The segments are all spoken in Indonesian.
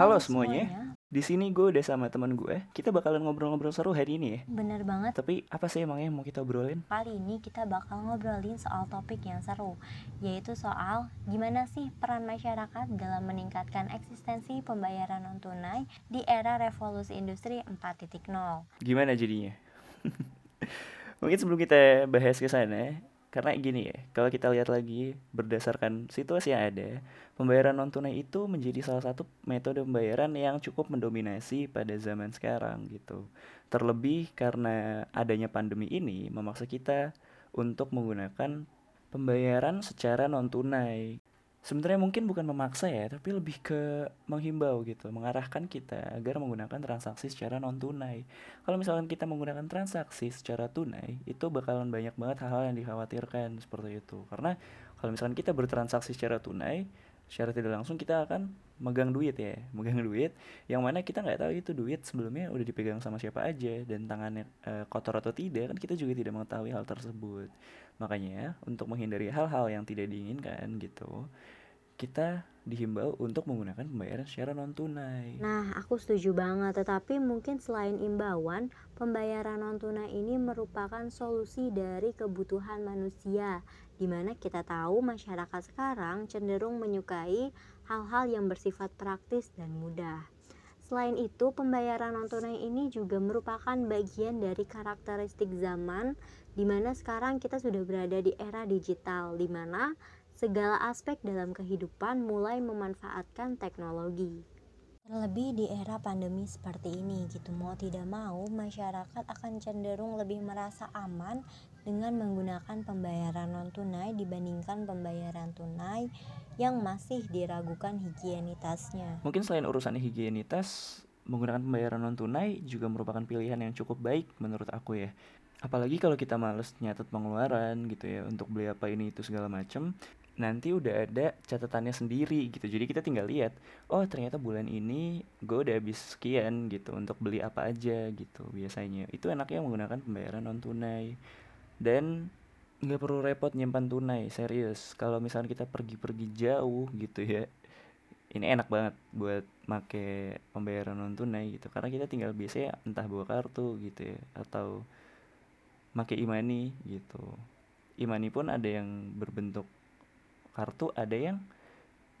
Halo, semuanya. Di sini gue udah sama teman gue. Kita bakalan ngobrol-ngobrol seru hari ini ya. Bener banget. Tapi apa sih emangnya yang mau kita obrolin? Kali ini kita bakal ngobrolin soal topik yang seru, yaitu soal gimana sih peran masyarakat dalam meningkatkan eksistensi pembayaran non tunai di era revolusi industri 4.0. Gimana jadinya? Mungkin sebelum kita bahas ke sana, karena gini ya, kalau kita lihat lagi berdasarkan situasi yang ada, pembayaran non tunai itu menjadi salah satu metode pembayaran yang cukup mendominasi pada zaman sekarang gitu. Terlebih karena adanya pandemi ini memaksa kita untuk menggunakan pembayaran secara non tunai sebenarnya mungkin bukan memaksa ya tapi lebih ke menghimbau gitu mengarahkan kita agar menggunakan transaksi secara non tunai kalau misalkan kita menggunakan transaksi secara tunai itu bakalan banyak banget hal-hal yang dikhawatirkan seperti itu. Karena kalau misalkan kita bertransaksi secara tunai secara tidak langsung kita akan megang duit ya megang duit yang mana kita nggak tahu itu duit sebelumnya udah dipegang sama siapa aja dan tangannya e, kotor atau tidak kan kita juga tidak mengetahui hal tersebut makanya untuk menghindari hal-hal yang tidak diinginkan gitu kita dihimbau untuk menggunakan pembayaran secara non tunai. Nah, aku setuju banget. Tetapi mungkin selain imbauan, pembayaran non tunai ini merupakan solusi dari kebutuhan manusia, di mana kita tahu masyarakat sekarang cenderung menyukai hal-hal yang bersifat praktis dan mudah. Selain itu, pembayaran non tunai ini juga merupakan bagian dari karakteristik zaman di mana sekarang kita sudah berada di era digital di mana segala aspek dalam kehidupan mulai memanfaatkan teknologi. Terlebih di era pandemi seperti ini gitu mau tidak mau masyarakat akan cenderung lebih merasa aman dengan menggunakan pembayaran non tunai dibandingkan pembayaran tunai yang masih diragukan higienitasnya. Mungkin selain urusan higienitas, menggunakan pembayaran non tunai juga merupakan pilihan yang cukup baik menurut aku ya. Apalagi kalau kita males nyatet pengeluaran gitu ya untuk beli apa ini itu segala macam, nanti udah ada catatannya sendiri gitu jadi kita tinggal lihat oh ternyata bulan ini gue udah habis sekian gitu untuk beli apa aja gitu biasanya itu enaknya menggunakan pembayaran non tunai dan nggak perlu repot nyimpan tunai serius. Kalau misalnya kita pergi-pergi jauh gitu ya ini enak banget buat make pembayaran non tunai gitu. Karena kita tinggal biasanya entah bawa kartu gitu ya atau make imani gitu. Imani pun ada yang berbentuk kartu ada yang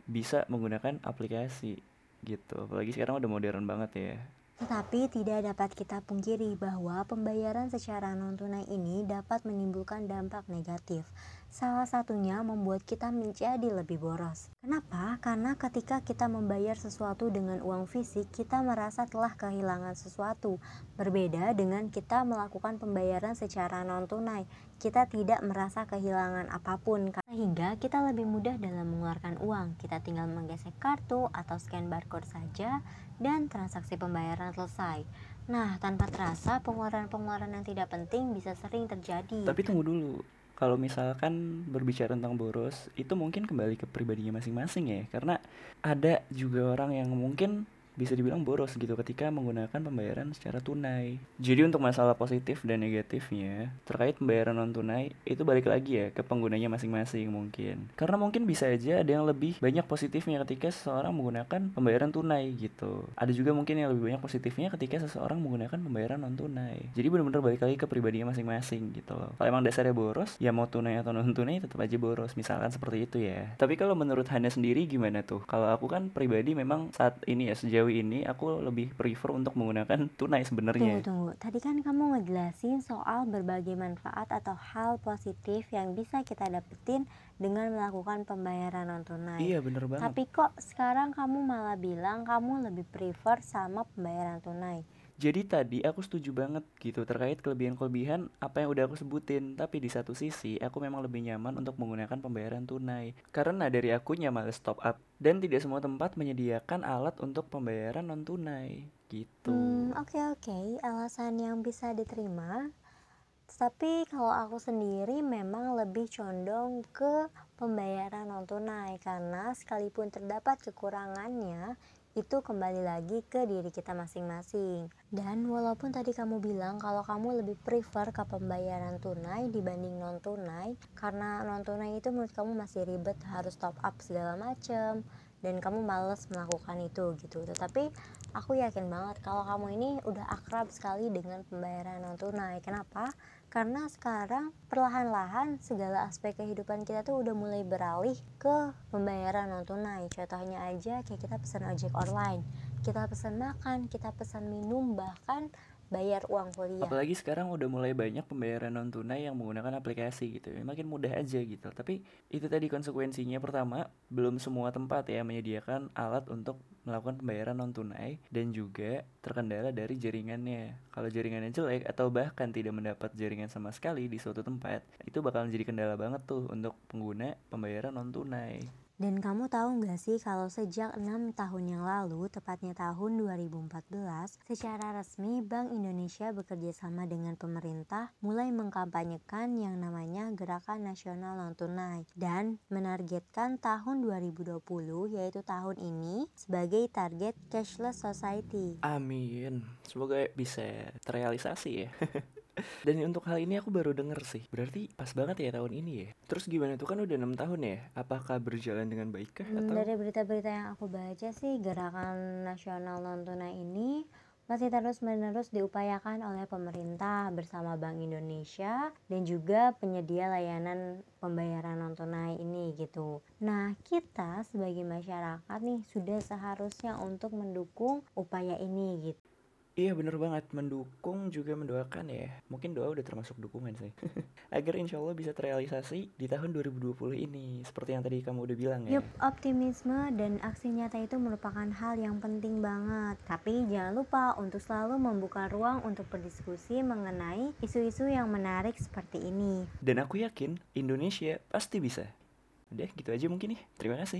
bisa menggunakan aplikasi gitu. Apalagi sekarang udah modern banget ya tetapi tidak dapat kita pungkiri bahwa pembayaran secara non-tunai ini dapat menimbulkan dampak negatif. Salah satunya membuat kita menjadi lebih boros. Kenapa? Karena ketika kita membayar sesuatu dengan uang fisik, kita merasa telah kehilangan sesuatu. Berbeda dengan kita melakukan pembayaran secara non-tunai, kita tidak merasa kehilangan apa pun sehingga kita lebih mudah dalam mengeluarkan uang. Kita tinggal menggesek kartu atau scan barcode saja dan transaksi pembayaran selesai. Nah, tanpa terasa pengeluaran-pengeluaran yang tidak penting bisa sering terjadi. Tapi tunggu dulu. Kalau misalkan berbicara tentang boros, itu mungkin kembali ke pribadinya masing-masing ya. Karena ada juga orang yang mungkin bisa dibilang boros gitu ketika menggunakan pembayaran secara tunai. Jadi untuk masalah positif dan negatifnya terkait pembayaran non tunai itu balik lagi ya ke penggunanya masing-masing mungkin. Karena mungkin bisa aja ada yang lebih banyak positifnya ketika seseorang menggunakan pembayaran tunai gitu. Ada juga mungkin yang lebih banyak positifnya ketika seseorang menggunakan pembayaran non tunai. Jadi benar-benar balik lagi ke pribadinya masing-masing gitu loh. Kalau emang dasarnya boros, ya mau tunai atau non tunai tetap aja boros. Misalkan seperti itu ya. Tapi kalau menurut Hana sendiri gimana tuh? Kalau aku kan pribadi memang saat ini ya sejauh ini aku lebih prefer untuk menggunakan tunai sebenarnya. Tunggu, tunggu. Tadi kan kamu ngejelasin soal berbagai manfaat atau hal positif yang bisa kita dapetin dengan melakukan pembayaran non tunai. Iya, bener banget. Tapi kok sekarang kamu malah bilang kamu lebih prefer sama pembayaran tunai? Jadi tadi aku setuju banget gitu terkait kelebihan-kelebihan apa yang udah aku sebutin. Tapi di satu sisi aku memang lebih nyaman untuk menggunakan pembayaran tunai. Karena dari aku nyaman stop up dan tidak semua tempat menyediakan alat untuk pembayaran non tunai gitu. Hmm, oke okay, oke, okay. alasan yang bisa diterima. Tapi kalau aku sendiri memang lebih condong ke pembayaran non tunai karena sekalipun terdapat kekurangannya, itu kembali lagi ke diri kita masing-masing. Dan walaupun tadi kamu bilang kalau kamu lebih prefer ke pembayaran tunai dibanding non tunai, karena non tunai itu menurut kamu masih ribet harus top up segala macem, dan kamu males melakukan itu gitu. Tetapi aku yakin banget kalau kamu ini udah akrab sekali dengan pembayaran non tunai. Kenapa? Karena sekarang perlahan-lahan segala aspek kehidupan kita tuh udah mulai beralih ke pembayaran non tunai. Contohnya aja kayak kita pesan ojek online. Kita pesan makan kita pesan minum bahkan bayar uang kuliah. Apalagi sekarang udah mulai banyak pembayaran non tunai yang menggunakan aplikasi gitu. Ya, makin mudah aja gitu. Tapi itu tadi konsekuensinya pertama, belum semua tempat ya menyediakan alat untuk melakukan pembayaran non tunai dan juga terkendala dari jaringannya. Kalau jaringannya jelek atau bahkan tidak mendapat jaringan sama sekali di suatu tempat, itu bakal menjadi kendala banget tuh untuk pengguna pembayaran non tunai. Dan kamu tahu nggak sih kalau sejak 6 tahun yang lalu, tepatnya tahun 2014, secara resmi Bank Indonesia bekerja sama dengan pemerintah mulai mengkampanyekan yang namanya Gerakan Nasional Non Tunai dan menargetkan tahun 2020 yaitu tahun ini sebagai target cashless society. Amin. Semoga bisa terrealisasi ya. Dan untuk hal ini aku baru denger sih. Berarti pas banget ya tahun ini ya. Terus gimana tuh kan udah enam tahun ya? Apakah berjalan dengan baik kah? Hmm, atau... Dari berita-berita yang aku baca sih, gerakan nasional non tunai ini masih terus-menerus diupayakan oleh pemerintah bersama Bank Indonesia dan juga penyedia layanan pembayaran non tunai ini gitu. Nah, kita sebagai masyarakat nih sudah seharusnya untuk mendukung upaya ini gitu. Iya bener banget, mendukung juga mendoakan ya. Mungkin doa udah termasuk dukungan sih. Agar insya Allah bisa terrealisasi di tahun 2020 ini. Seperti yang tadi kamu udah bilang ya. Yup, optimisme dan aksi nyata itu merupakan hal yang penting banget. Tapi jangan lupa untuk selalu membuka ruang untuk berdiskusi mengenai isu-isu yang menarik seperti ini. Dan aku yakin Indonesia pasti bisa. Udah gitu aja mungkin ya, terima kasih